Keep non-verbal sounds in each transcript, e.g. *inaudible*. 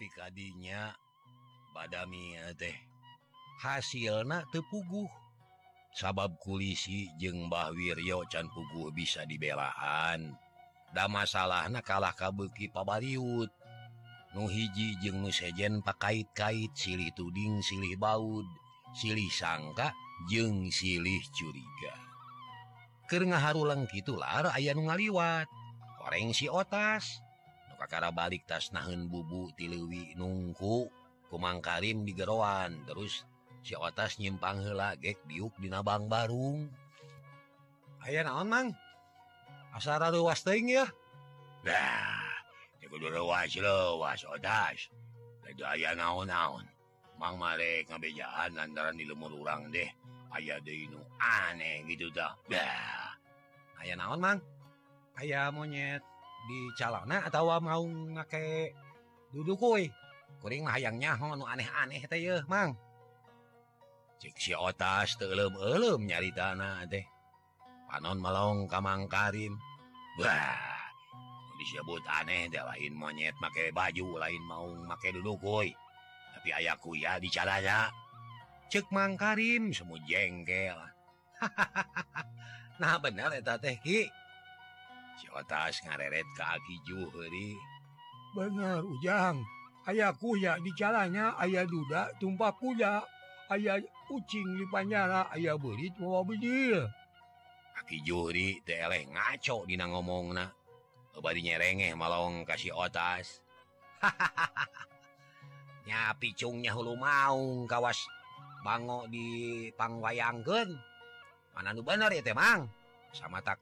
tapi tadinya badami eh, teh. Hasilna tepuguh sabab kulisi jeung Mbah Wiryo can puguh bisa dibelaan. Da masalah na kalah kabuki pabaliut. Nuhiji jeung nusejen pakait-kait silih tuding silih baud silih sangka jeung silih curiga. Ker ngaharulang gitular aya ngaliwat. Koreng si otas. kakara balik tas naun bubu tilewi nungku kumang Karim di Geroan. Terus si atas nyimpang hela gek diuk di nabang Barung. Aya naon mang? Asara luas teuing ya nah kudu luas luas otas. Itu aya naon-naon. Mang marek ngabejaan lantaran di lemur urang deh. Aya deui nu aneh gitu dah. Dah aya naon mang? Aya monyet. di calana atau mau ngake duduk kui kuring mah hayang nyaho nu aneh-aneh teh yeuh mang. Cik si otas teu eulem-eulem nyaritana teh. Panon malong kamang karim. Wah disebut aneh teh lain monyet make baju lain mau make duduk kui tapi aya kuya di calana cek mang karim semu jengkel. *laughs* Nah bener eta teh ki. atas ngareret kaki bener ujang. Ayah kuya di bicaranya ayah duda tumpah kuya. Ayah kucing di Panjara ayah berit bawa bedil kaki juri teleh ngaco Dina ngomong nah kebadinya renge malong kasih otas. *laughs* Nyapi cungnya hulu maung kawas banggo dipangwayanggen mana nu bener ya temang sama tak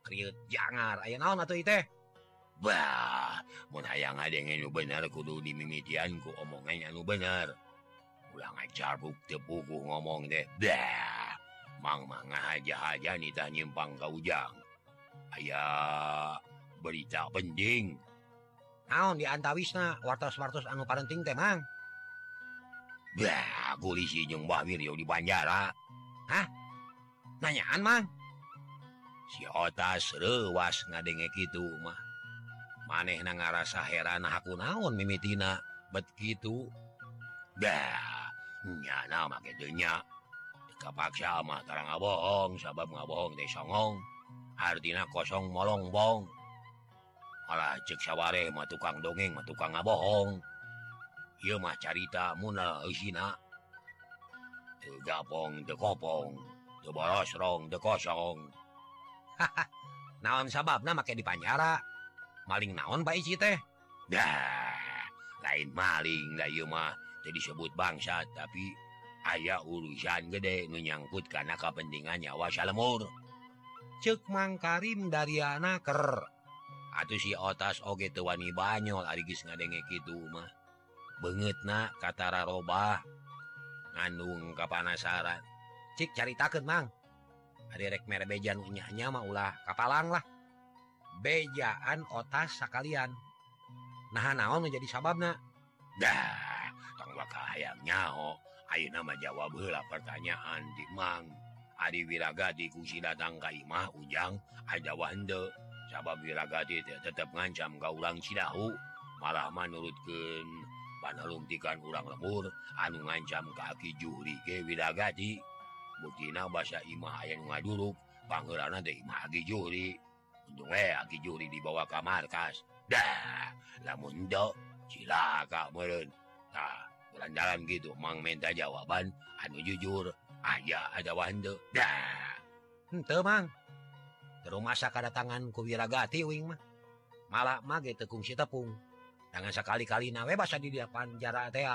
jangan naon atuh teh bah mun hayang ngadengin nu bener kudu dimimitian ku omongan anu bener Ulah ulang teu puguh ngomong deh dah Mang aja-haja nitah nyimpang ka ujang. Aya berita penting. Naon di antawisna wartos-wartos anu parenting temang Bah polisi Mbah Wiryo di Banjara. Hah? Nanyaan Mang? sitaswas ngadenge gitu mah. Maneh na ngarasa heran aku naon mimitina bet gitu make makanya kapaksa mah tara nga bohong sabab nga bohong de songong. Artina kosong molongbong malah cek saware mah tukang dongeng mah tukang nga bohong mah carita muna Teu gapong teu kopong de borosrong teu kosong. *laughs* naon sabab nama kayak di Panjara maling naon Pakci teh? Lain maling Daymah jadi disebut bangsa tapi aya urusan gede menyangkut karena kepentingan nyawa salemur. Cek mang Karim dari anaker atau si otas oge tuwani banyol aligis ngadenge gitu mah. Banget na katara robah. Ngandung kapanasaran. Cik cari mang. adirek mere bejan unyanya mah ulah kapalang lah. Bejaan otas sakalian. Nah naon menjadi sababna? Dah tong bakal hayang nyaho. Ayo nama jawab heula pertanyaan di mang. Adi Wiragati kusi datang ka imah ujang ada wande sabab Wiragati tetep ngancam ka ulang cidahu. Malah menurutkan panelung tikan urang lemur anu ngancam kaki juri ke Wiragati butina bahasa Imah yang ngaduruk panggelaran teh Imah Agi Juri untung eh Agi Juri dibawa ke markas dah lamun do silaka meren nah jalan-jalan gitu mang. Minta jawaban anu jujur aja ada wande dah ente mang terus masa kedatangan ku wiragati wing mah malah mage tekung si tepung jangan sekali-kali nawe basa di depan jarak teh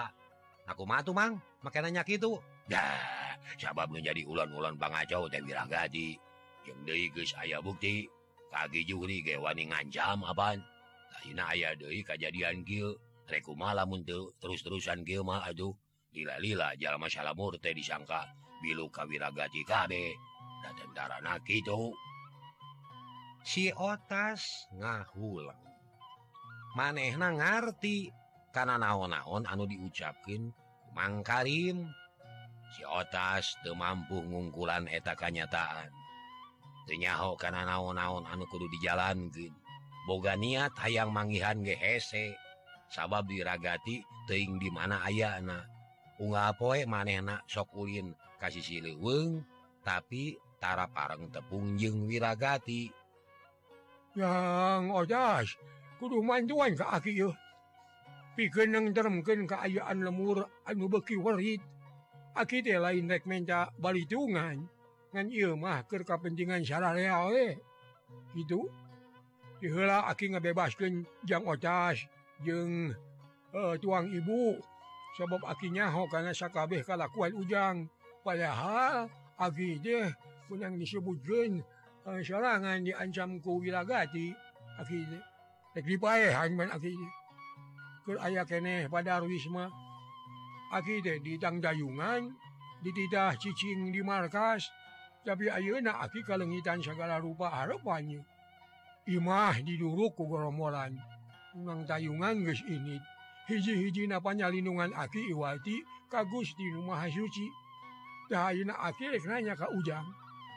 aku mah tuh mang makanya nyak itu Dah, sabab menjadi ulan-ulan pangacau teh wiragati. yang deui geus aya bukti kaki juri gewani ngancam apaan lain aya deui kajadian kieu. Rek lamun teu terus-terusan kieu mah aduh lila-lila jalma salamur teh disangka bilu kawiragati kabe dan tentara nak kitu. si otas ngahulang manehna ngarti karena naon-naon anu diucapkeun Mang Karim siotas teu mampu ngungkulan eta kanyataan Tenyaho karena naon-naon anu kudu dijalankeun. boga niat hayang mangihan gehese sabab diragati teing di mana aya anak unga poe manenak sokulin kasih siliweng tapitara pareng tepung jeung wiragati. Yang ojas kudu manjuan ke aki euh. pikenang termken keayaan lemur anu beki warit aki teh lain rek menca balitungan ngan ieu mah keur kapentingan syararea we gitu diheula aki ngabebaskeun jang ocas jeung uh, tuang ibu sebab aki nyaho kana sakabeh kalakuan ujang padahal aki teh yang disebutkeun uh, serangan diancam ku wilagati aki teh rek dipaehan man aki keur aya keneh pada Wisma aki teh di Tangdayungan dititah cicing di markas tapi ayeuna aki kalengitan segala rupa harapannya. Imah diduruk ku goromolan unang tayungan geus ini hiji-hiji napa nyalindungan aki iwati kagus di rumah suci. Tah ayeuna aki rek nanya ka ujang.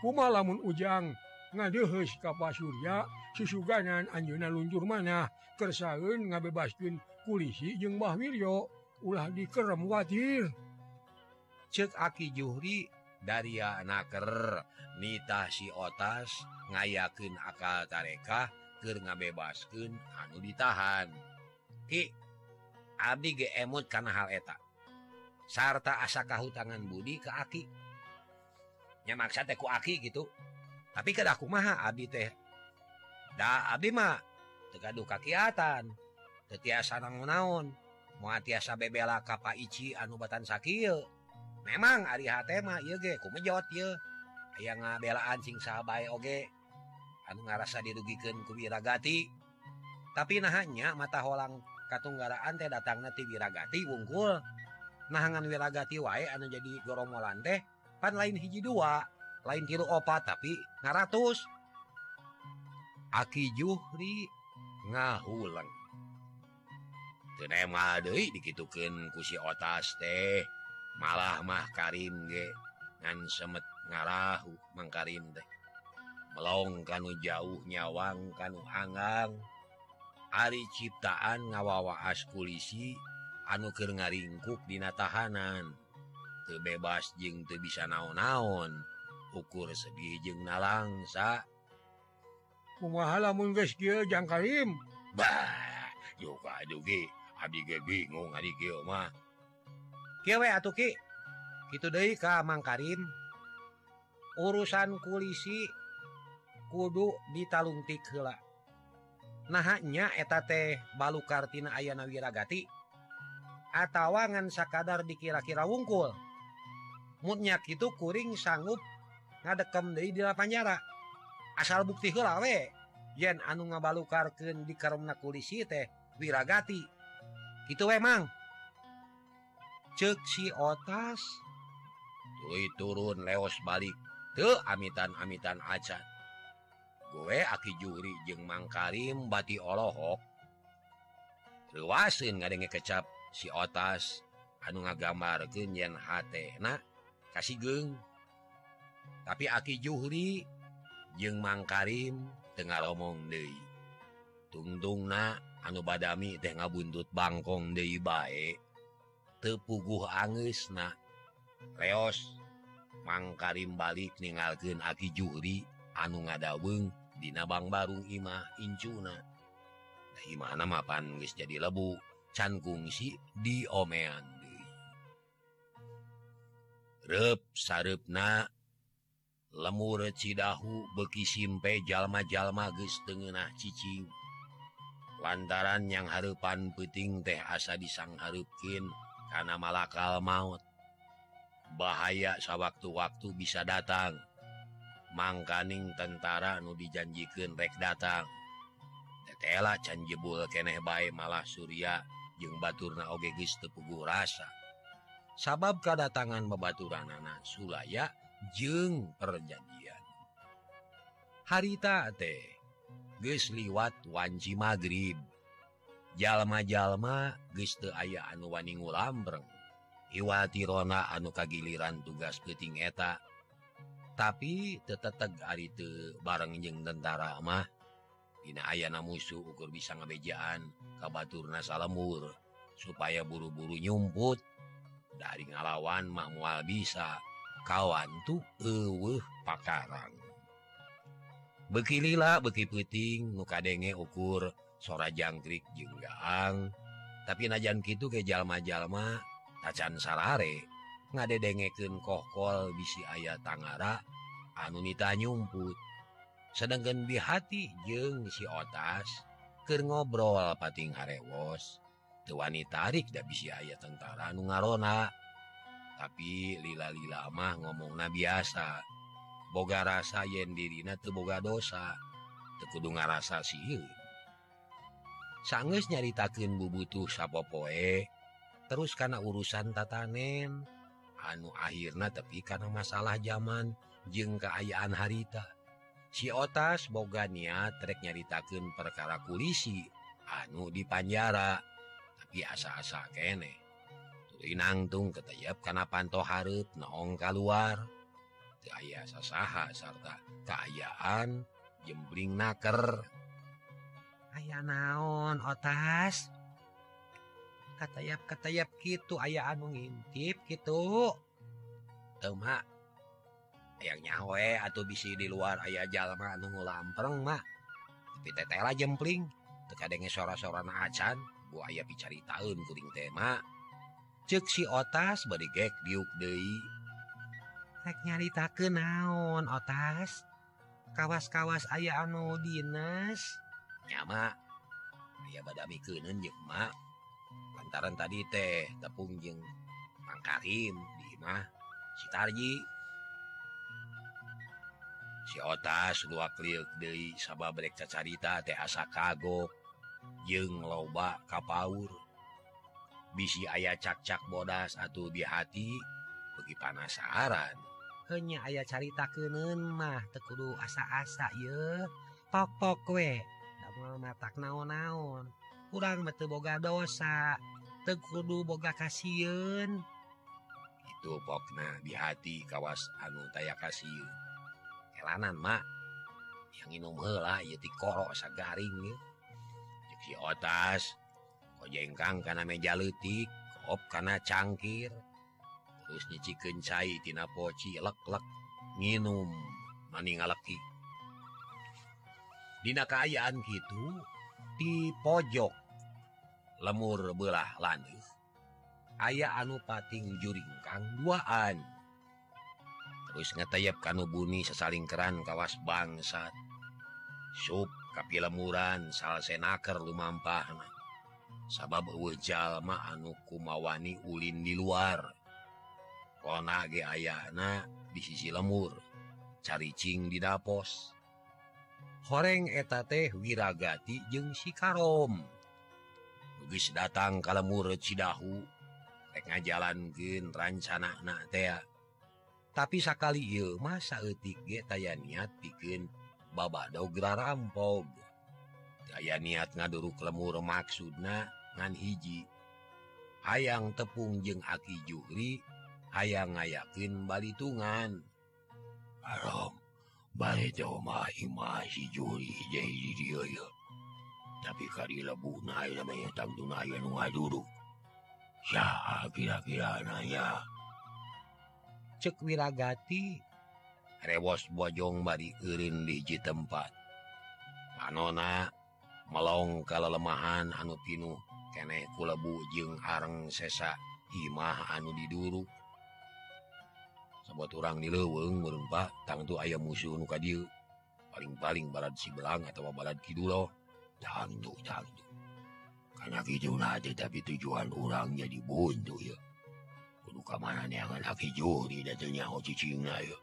Kumaha lamun ujang ngadeuheus ka pasurya susuganan anjeunna luncur mana kersaeun ngabebaskeun kulisi jeung Mbah Wiryo ulah dikerem wadir Aki Juhri dari naker nitah si otas ngayakin akal tarekah ke ngabebasken anu ditahan. Ki Abdi gemut karena hal eta. Sarta asakah tangan Budi ke Aki. Nyamaksa teku Aki gitu. Tapi ke aku maha Abi teh. Da Abimah tegaduh kakiatan tetiasa naon-naon. muaasa bebela Kapaici anubatan Sakil. Memang Arihama kumejot aya ngabelaan sing sahabat oge anu ngarasa dirugikan kubiragati tapi nahnya mata holang katunggaraan teh datang ti wiragati wungkul. Nahangan wiragati wae anu jadi goromolan teh pan lain hiji dua lain tilu opat tapi ngaratus. Aki Juhri ngahuleng. dikituken kusi otas teh. Malah mah Karim ge ngan semet ngarahu Mang Karim teh. Melong kanu jauh nyawang kanu hanggang Ari ciptaan ngawawa as kulisi anuker ngaringkuk dina tahanan. Teu bebas jeung teu bisa naon-naon. Ukur sedih jeung nalangsa. Kumaha lamun geus kieu Jang Karim? Bah juga dugi bingung deui De Mang Karim. Urusan kulisi kudu ditalungtik hela nahnya eta teh balu Kartina Ayana Atawa ngan sakadar dikira-kira wungkul. Mutnya itu kuring sanggup ngadekem deui di panjara. Asal bukti helawe yen anu ngabalukarkan di karomna kulisi teh wiragati. gitu cek si otas. Tui turun leos balik. Teu amitan-amitan acan. Gue aki juri jeung mangkarim bati olohok. Luasin ngadenge kecap si otas. Anu ngagambar yen hatna kasih geng tapi aki Juhri jeung mangkarim tengah ngomong Dewi tungtung na anu badami teh ngabuntut Bangkong debae eh. tepuguh Angus nah reos mangkarim balik ningalken aki juri. Anu ngadaweng Dina Bang Barung Imah Incuna nah, imana mapan guys jadi lebu. Cankungsi di omean rep sarepna lemur Cidahu beki simpe jalma-jalma geus teu ngeunah cicing lantaran yang harepan puting teh asa disang kana karena malakal maut. Bahaya sewaktu-waktu bisa datang. Mangkaning tentara nu dijanjikan rek datang. Tetela can jebul keneh baik malah Surya jeung Baturna Ogegis tepugu rasa. Sabab kedatangan bebaturan anak Sulaya jeng perjanjian. Harita teh geus liwat wanci magrib jalma-jalma geus teu aya anu wani ngulambreng Iwatirona anu kagiliran tugas peuting eta. Tapi teteteg ari teu bareng jeung tentara mah. Dina ayana musuh ukur bisa ngebejaan kabaturna salemur supaya buru-buru nyumput. Dari ngalawan mah moal bisa. Kawan tuh eueuh pakarang. bekilila beki puting muka denge ukur sora jangkrik jenggaang tapi najan gitu ke jalma-jalma tacan sarare. Ngade dengeken kokol bisi ayat Tangara anunita nyumput. Sedangkan bihati jeng si otas ke ngobrol pating harewos. Tuwani tarik da bisi ayat tentara nu ngarona. Tapi lila-lila mah ngomongna biasa. boga rasa yen dirina teboga dosa tekudu ngarasa siu sangges nyaritakin bubutuh sapopoe terus karena urusan tatanen. Anu akhirnya tapi karena masalah zaman jeng keayaan harita. Si otas boga niat trek nyaritakan perkara kulisi anu di Panjara tapi asa-asa kene. Nangtung ketayap karena panto Harut naong keluar aya sasaha sarta keayaan jembling naker. Aya naon otas? Katayap katayap gitu aya anu ngintip gitu temak yang nyawe atau bisi di luar ayah jalma anu lampreng mak tapi tetela jempling. Tekadenge sora-sora acan bu ayah bicara tahun kuring tema cek si otas beri gek diuk deui. nyarita ke naon otas? Kawas-kawas aya anu dinas nyama aya badami keun lantaran tadi teh tepung jeng pangkarim dimah si Tarji. Si otas dua clear sabah sahabat cacarita teh asa kagok jeng loba kapaur. Bisi ayah cak-cak bodas atau di hati bagi panasaran hanya ayah carita keun mah tekudu asa-asa ye pokok we. Matak naon-naon. Kurang bete boga dosa tekudu boga kasiun itu pokna di hati kawas anu taya kasih kelanan mak yang minum hela ti korok sagaring si otas kojengkang karena meja letik kop karena cangkir. nyici kencaitina poci lelek minum maning ngaleki. Dina keayaan gitu di pojok lemur belah lanih aya anu pating juringkang duaan. Terus ngetayap kanu bumi sesaling keran kawas bangsat sup kapi lemuran salsenaker lumampah sabab jalma anu kumawani Ulin di luar. konage ayana di sisi lemur caricing di dapos. Horeng eta teh wiragati jeung sikarom. Geus datang ka lemur Cidahu rek ngajalankeun rancana natea tapi sakali ieu masa ge taya niat pikeun babak rampog daya niat ngaduruk lemur maksudna ngan hiji. Hayang tepung jeung aki Juri aya ngayakin balitungan tapi kali kira-kira cek wiragati. Rewos bojong bari Irin diji tempat. Anona melong kalau lemahan anu pinuh kene kulebu jeung areng sesa imah anu diduruk. buat orang dileweng merempa tang tuh ayam musuh nuka dia paling-paling balad si belang atau balad kidul loh jangan tuh jangan tuh karena gitu nanti tapi tujuan orang jadi buntu ya. Kudu kemana nih angan aki juri datanya ho cicingna ya.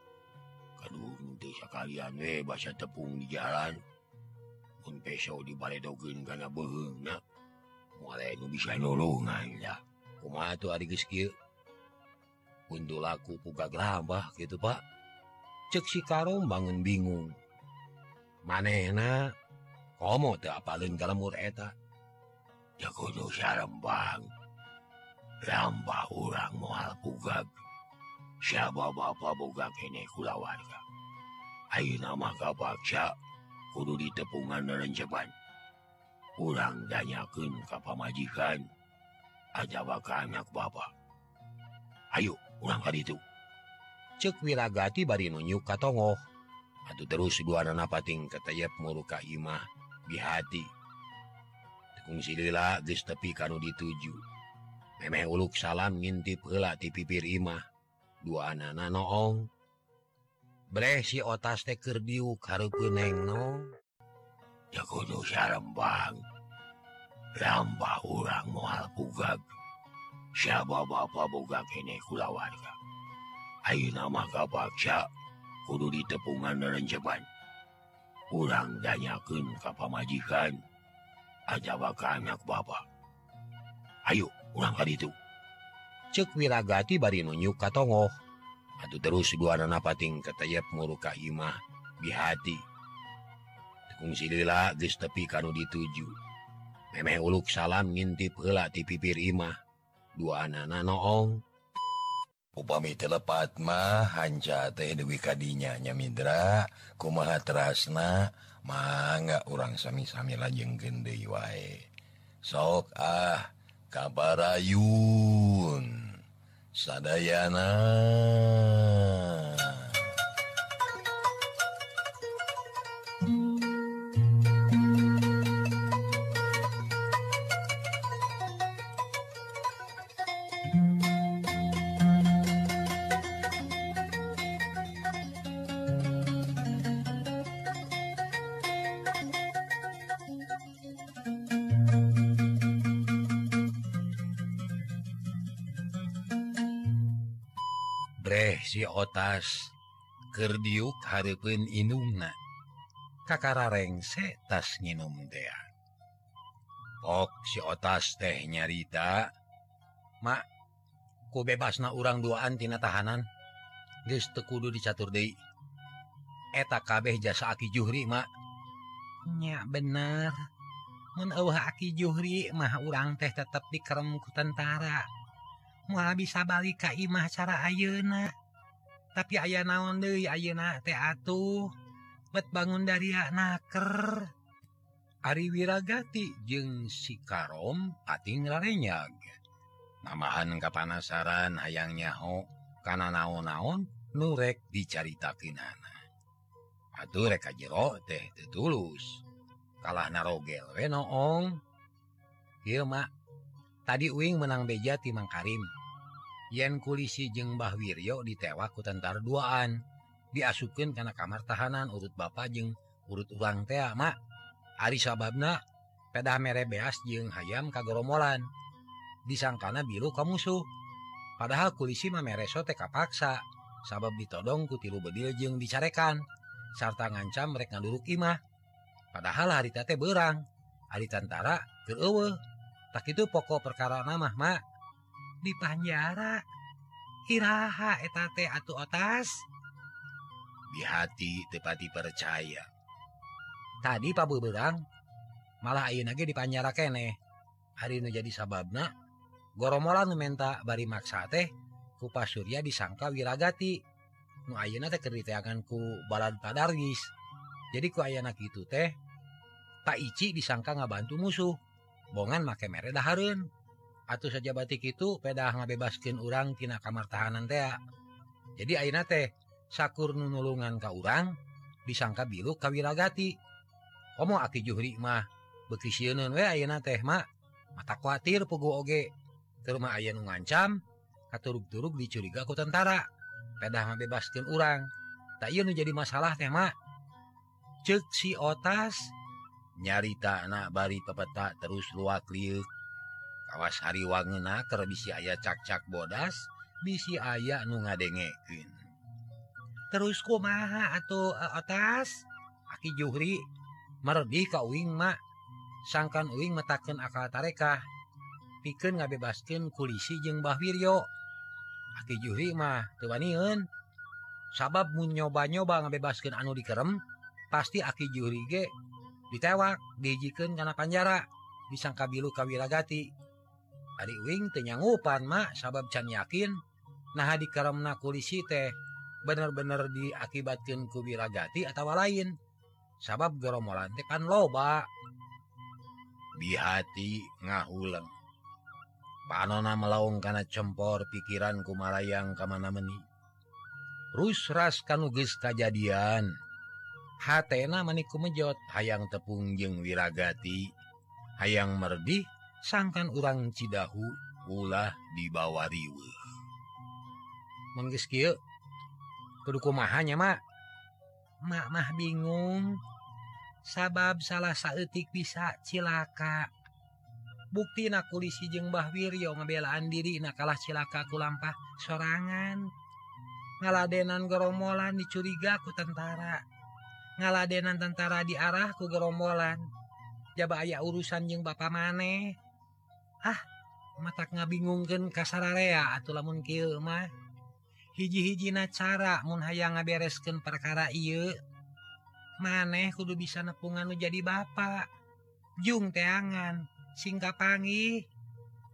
Kaduh nanti sekalian we bahasa tepung di jalan. Pun peso di balai dogen karena beheng nak. Mulai bisa nolongan lah. Kumaha tuh adik skill kundu laku pugaglabah gitu Pak. Cek si karom bangun bingung. Manehna? Komo teu apalin kalemur eta? Ya kudu sarembang. Lambah urang moal pugag siapa bapak boga kene kula warga ayeuna mah kapaksa kudu ditepungan rencepan urang danyakeun ka pamajikan. Aja bakal anak bapak ayo. ulang kali itu cek wiragati bari nunjuk ka togoh atuh terus dua napating ketayap muruka Imah di hati tekung silila geus tepi kanu dituju memeh uluk salam ngintip heula ti pipir Imah dua anak noong. Bre si otas teh keur diuk hareupeun neng no Ya kudu sarembang Rambah urang moal kugag siapa Bapak boga ini kulawarga Ayu nama kapaksa kudu ditepungan renceman kurang danyaken ka majikan aja bakal anak Bapak Ayo ulang kali itu cek wiragati bari nunyu katongoh. atau terus dua nanapating ketayap muruka Imah di hati tekung silila geus tepi kanu dituju memeh uluk salam ngintip heula ti pipir Imah dua anak-anak noong upami telepatmah hanca teh Dewi kadinyanya Midra kumaha terasna mangga urang sami-sami lajeng gende wae. Sok ah kabarayun. Sadayana. taskerdiuk Harpun inumna Kakara rengse tas nginum dea. Ok si otas teh nyarita mak ku bebas na urang duaantina tahanan. Guys tekudu dicatur deui. Eta kabeh jasa aki Juhri maknya bener. Mun aki Juhri mah urang teh dikerem dikeremku tentara. Mual bisa balik ka imah cara ayeuna. tapi aya naon deui ayeuna teh atuh. Bet bangun dari naker. Ari Wiragati jeung si Karom ating larenyag namahan kapanasaran hayang nyaho kana naon-naon nurek dicaritakeunana. Aduh rek jero teh teu tulus kalah narogel we noong. Ieu mak tadi uing menang beja ti Mang Karim. yen kulisi jeung Bah Wiryo ditewak ku tentara duaan. Diasukin karena kamar tahanan urut Bapak jeung urut ulang teamak Ari sababna pedah mere beas jeung hayam kagoromolan. Disangkana biru ke musuh padahal kulisi mah mereso TK kapaksa. Sabab ditodong kutilu bedil jeung dicarekan. Sarta ngancam mereka ngaduruk imah. Padahal hari tate berang hari tentara kewe tak itu pokok perkara nama Mak di Panjara Iha etate atau otas? Di hati tepati percaya. Tadi Pak Beberang malah ayeuna lagi di Panjara kene hari ini jadi sababna goromolan menta bari maksa teh kupas Surya disangka wiragati. Nu Ayeuna teh keritaanku balad padargis. Jadi ku ayeuna kitu teh Pak Ici disangka ngabantu musuh bongan make mere dahareun. atuh saja batik itu peda bebaskin urangtina kamar tahanan tea. Jadi Aina teh sakur nunulungan ka urang disangka biru kawilagati komo aki juhri mah bekiun tehmak mata khawatir pugu oge. Terma aya nu ngancam katurug-turug dicuriga ku tentara. Pedah bebaskin urang. Tak nu jadi masalah teh tema cek si otas nyarita anak bari pepeta terus luak liuk. awas hari wangena ke bisi aya cak-cak bodas bisi aya nu ngadengekeun terus maha atau uh, atas e, aki Juhri merdi ka Uingmak sangkan Uing metaken akal tarekah. Piken ngabebaskeun kulisi jeung Bah Wiryo aki Juhri mah tewaniun sabab mu nyoba-nyoba ngabebaskeun anu dikerem pasti aki Juhri ge ditewak dijiken karena panjara disangka bilu kawiragati Ari Wing tenyangupan mak sabab can yakin nah di kulisi teh bener-bener diakibatkan kubiragati atau lain. Sabab geromolan teh kan loba. Di hati ngahuleng. Panona melaung karena cempor pikiran kumalayang kamana meni. Rusras kanugis kejadian hatena meniku mejot hayang tepung jeng wiragati hayang merdih sangkan orang Cidahu ulah dibawa dibawari kedukmahnya mak makmah bingung. Sabab salah saetik bisa cilaka. Bukti nakulisi jeng bah Wiryo ngebelaan diri nakalah cilakaku lampah sorangan. Ngaladenan geromolan dicurigaku tentara. Ngaladenan tentara diarahku geromolan jaba aya urusan jeng Bapak maneh. ah mata nga bingungken kasararea atau lamun kilmah hiji-hijina cara Mu hayang ngaberesken perkara iu maneh kudu bisa nepungan lu jadi bapak Jung teangan singkap pangi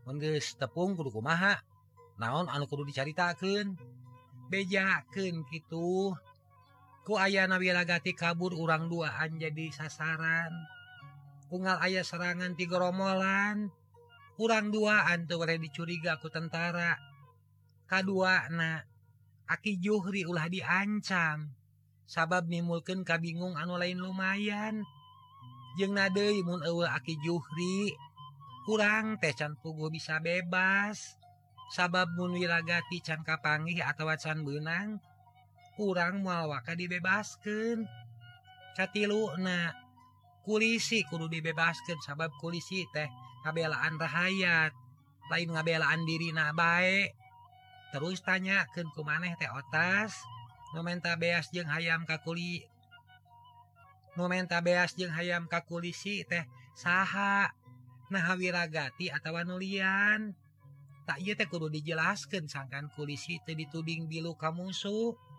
mengges tepung kuduku maha naon anu kudu dicaritaken bejaken gitu ku ayah nabilagati kabur urang duaan jadi sasaran. Unggal ayah serangan tiga romolan kurang dua antuware dicuriga aku tentara. K2 na aki Juhri ulah diancam. Sabab mimulkeun kabingung anu lain lumayan. Jeng nademun aki Juhri kurang tecan pugu bisa bebas. Sabab munwiragati can kapanggih atau wacan benang kurang moal dibebaskan dibebaskeun. Na kulisi kudu dibebaskan sabab kulisi teh. kabelaan rahayat lain ngabelaan diri na baik terus tanyaken ku maneh teh otas momenta beas jeung hayam kakuli momenta beas jeung hayam kakulisi teh saha nah wiragati atawa nulian tak teh kudu dijelaskan sangkan kulisi teh dituding bilu kamusuh musuh.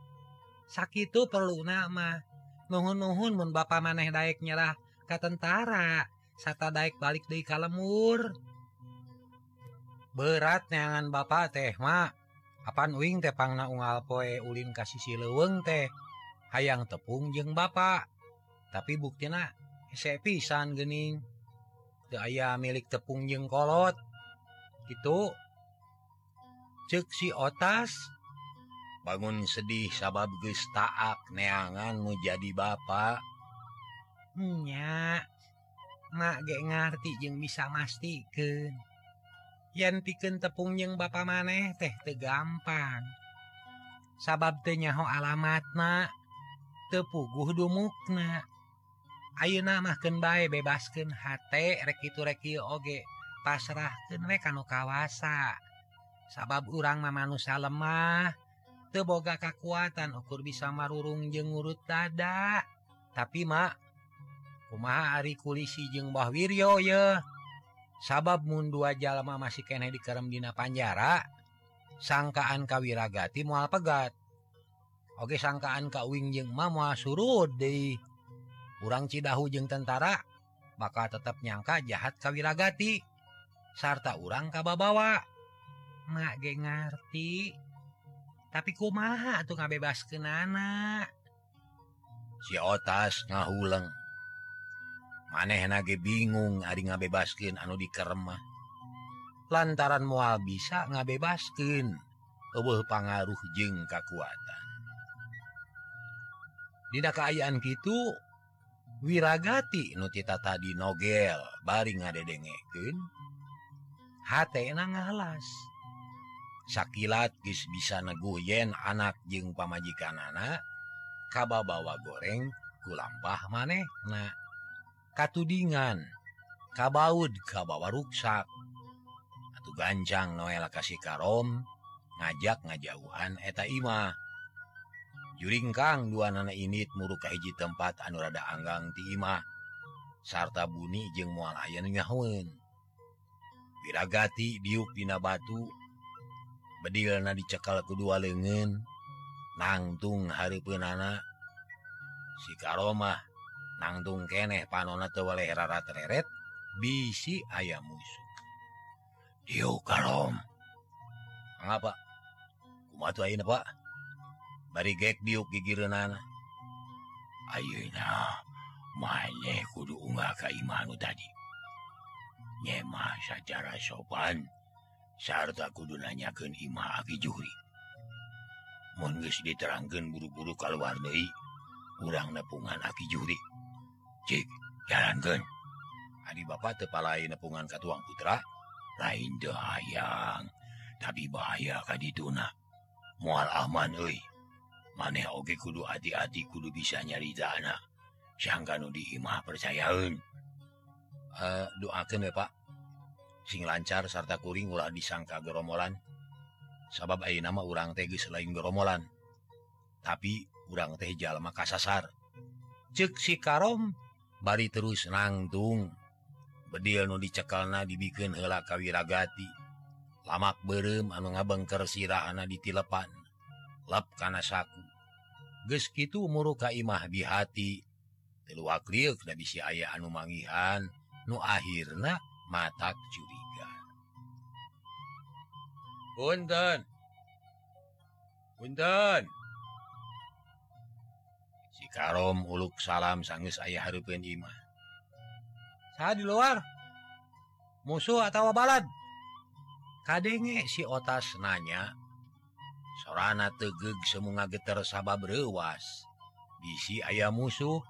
Sakit perlu nama nuhun-nuhun mun bapa maneh daek nyerah ke tentara. sata Daik balik di kalemur berat neangan Bapak tehma apaan wing tepang naungal poe Ulin ka sisi leweng teh? Hayang tepung jeng Bapak tapi buktina se pisan gening aya milik tepung jeng kolot. Gitu. Cek si otas. Bangun sedih sabab gestaak neangan menjadi bapaknya mak ge ngerti jeung bisa mastikeun. Yen pikeun tepung jeung ba maneh teh teu gampang. Sabab teu nyaho alamatna teu puguh dumukna ayeuna mah bay bae bebaskeun hate rek kitu rek oge pasrahkeun we kawasa. Sabab urang mamanusa lemah teu boga kakuatan ukur bisa marurung jeung ngurut dada. Tapi mak kumaha Ari kulisi jeung Mbah Wiryo ye. Sabab mun dua jalma masih kene dikerem dina panjara sangkaan kawiragati mual pegat. Oke sangkaan Ka Wing jeung Mama surut di kurang Cidahu jeung tentara maka tetap nyangka jahat kawiragati sarta urang kababawa mak ge ngerti tapi kumaha tuh ngabebas ke nana si otas ngahuleng. maneh nage bingung Ari ngabebaskin anu dikermah lantaran mual bisa ngabebaskin Ewe pangaruh jeng kekuatan Dina keayaan gitu wiragati nutita tadi nogel baring ngadedengeken hat ngalas. Sakilat guys bisa neguh yen anak jeng pamajikan anak Kaba bawa goreng kulampah maneh nah katudingan. Kabaud kabawa ruksak atau ganjang Noel kasih karom ngajak ngajauhan eta Ima. Juringkang dua nana init muruka hiji tempat anu rada Anggang timah sarta bunyi jeung mual ayanyahun biragati diuk pina batu. Bedilna dicekal kedua lengen nangtung hari penana si Karomah nangtung keneh panon teret bisi ayam musuh. Kalom. Ngapa Pak? Bari gek diuk gigiran kudu Imanu tadi. Nyema secara sopan sarta kudu nanyakan Imah Aki juri mengis diterangkan buru-buru kalau warnai kurang nepungan Aki juri jalan Adi Bapak tepalai nepungan Katuang Putra. Lain hayang. Tapi bahaya Kadituna mual aman Oi. Maneh Oge kudu hati-hati kudu bisa nyari dana sangkanu dimah percayaun uh, eh, doakan eh, Pak. Sing lancar sarta kuring ulah disangka geromolan sabab air nama urang tegi selain geromolan tapi urang teh Jalma kasasar. Cek si Karom bari terus nangtung bedil nu dicekalna dibikin hela kawiragati lamak berem anu ngabengker sirahana ditilepan lap kana saku. Geskitu muru kaimah dihati teluak liuk na bisi aya anu mangihan. Nu akhirna matak curiga. Punten. Punten. Karom uluk salam sangges ayah harupan Imah saya di luar. Musuh atau balad kadenge si otas nanya sorana tegeg semua geter sabab rewas. bisi ayah musuh.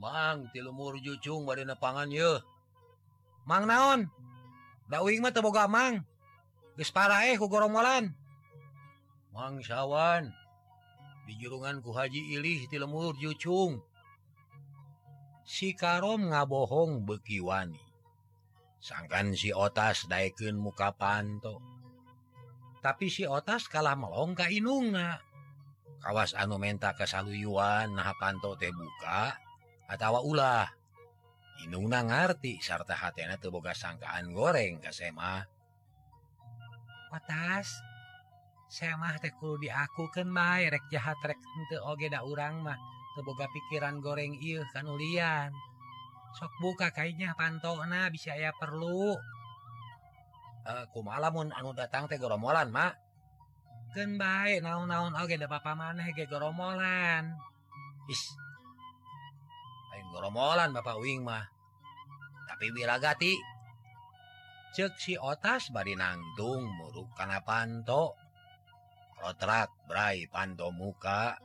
Mang ti jucung bad pangan ye. Mang naon? Dakwing mah teboga mang. Gespara eh ku goromolan. Mang sawan. dijurungan ku Haji Ilih di lemur jucung. Si Karom ngabohong bekiwani sangkan si otas daikin muka panto. Tapi si otas kalah melongka inunga kawas anu menta kesaluyuan nah panto teh buka atawa ulah. Inungna ngerti sarta hatena teboga sangkaan goreng kasema otas saya mah tekul diakukan bayrek jahat rek ogeda urang mah. Teboga pikiran goreng il kanulian sok buka kayaknya pantona bisa ya perlu. E, Aku malamun anu datang teh goromolan mak ken baik naon-naon oge da papa maneh ge goromolan is lain goromolan bapak wing mah. Tapi wiragati. Cek si otas bari nangtung muruk kana panto rotrak Brai Pando muka.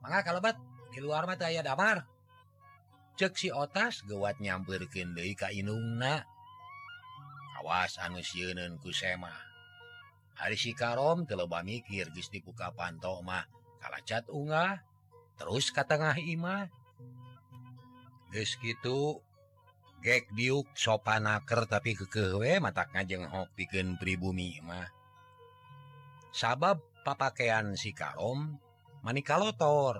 Maka kalebat di luar mata aya damar. Ceksi otas gewat nyampirkin De Ka Inungna. Awas anus ku kusema hari si Karom teleba mikir geus dibuka pantomah kalacat unga terus ke tengah Imah. Guys gitu gek diuk sopanaker tapi kekewe matakajeng hopiken pribumi mah. sabab papakaian si kalom manikalotor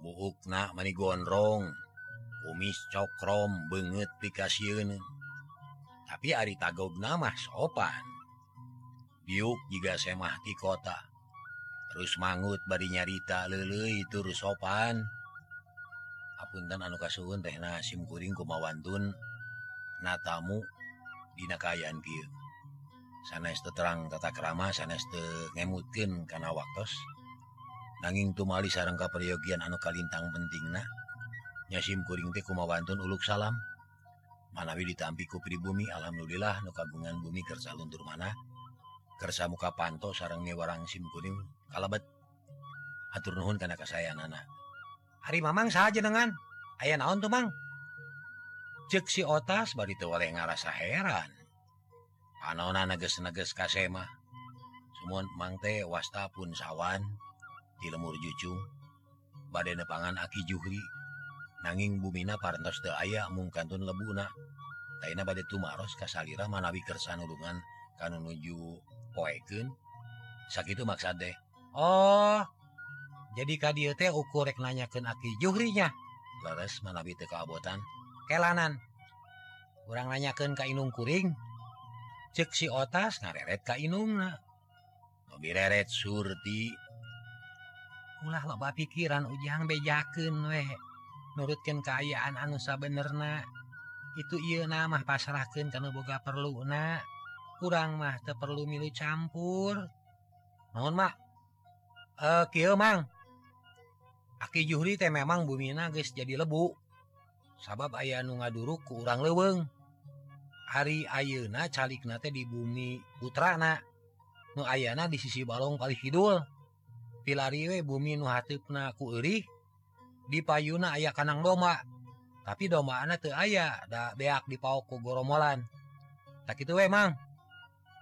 buukna mani gondrong kumis cokrom banget dikasiun tapi Ari tagog nama sopan. Biuk juga semah di kota. Terus mangut bari nyarita lele itu sopan. Apunten anu kasuhun teh nasim kuring kumawantun. Natamu dina kayaan kieu. sanestu terang tata kerama sanestu ngemutkin karena waktu nanging tumali sarangka peryogian anu kalintang penting nah nyasim kuring teh kumawantun uluk salam. Manawi ditampi ku pribumi alhamdulillah nu kagungan bumi kersa luntur mana kersa muka panto sarang ngewarang sim kuring kalebet. Atur nuhun kana kasayanana hari mamang saja dengan ayah naon tuh mang? Cek si otas bari teu ngarasa heran. anona neges-neges Kamah Summon mangte wasta pun sawan di lemur jucung badai nepangan aki Juhri nanging bumina partos de aya mung kantun lebuna Taina bade tumaros kasalira manawi kersanulungan kan nuju poeken sakit maksa deh Oh jadi KDT ukurrek nanyakeun aki Juhrinya? Leres manawi tekabotan kelanan kurang inung kuring. cek si otas ngareret ka inungna. Direret surti. Ulah loba pikiran ujang bejaken we. Nurutkeun kaayaan anu benerna itu ia nama pasrahkan karena boga perlu na kurang mah te perlu milu campur. Namun mak? Eh kia mang. Aki juhri teh memang bumina guys jadi lebu. Sabab ayah nu ngaduruk ke urang leweng Ari Ayeuna calik nate di bumi putrana. Nu ayana di sisi balong kali Kidul. Pilariwe bumi nu hatipna ku kuih di payuna ayah kanang doma tapi doma anak tuh ayah da beak di ku goromolan tak itu emang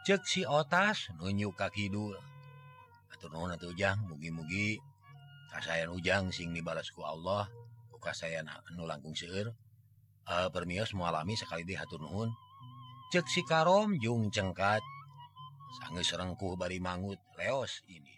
cek si otas nunjuk kaki Kidul. Atau nona tuh ujang mugi-mugi kasayan ujang sing dibalasku Allah ku kasayan anu langkung seur uh, eh, permios mualami sekali di hatur nuhun. cek si Karom Jung cengkat. Sang serengkuh bari mangut leos ini.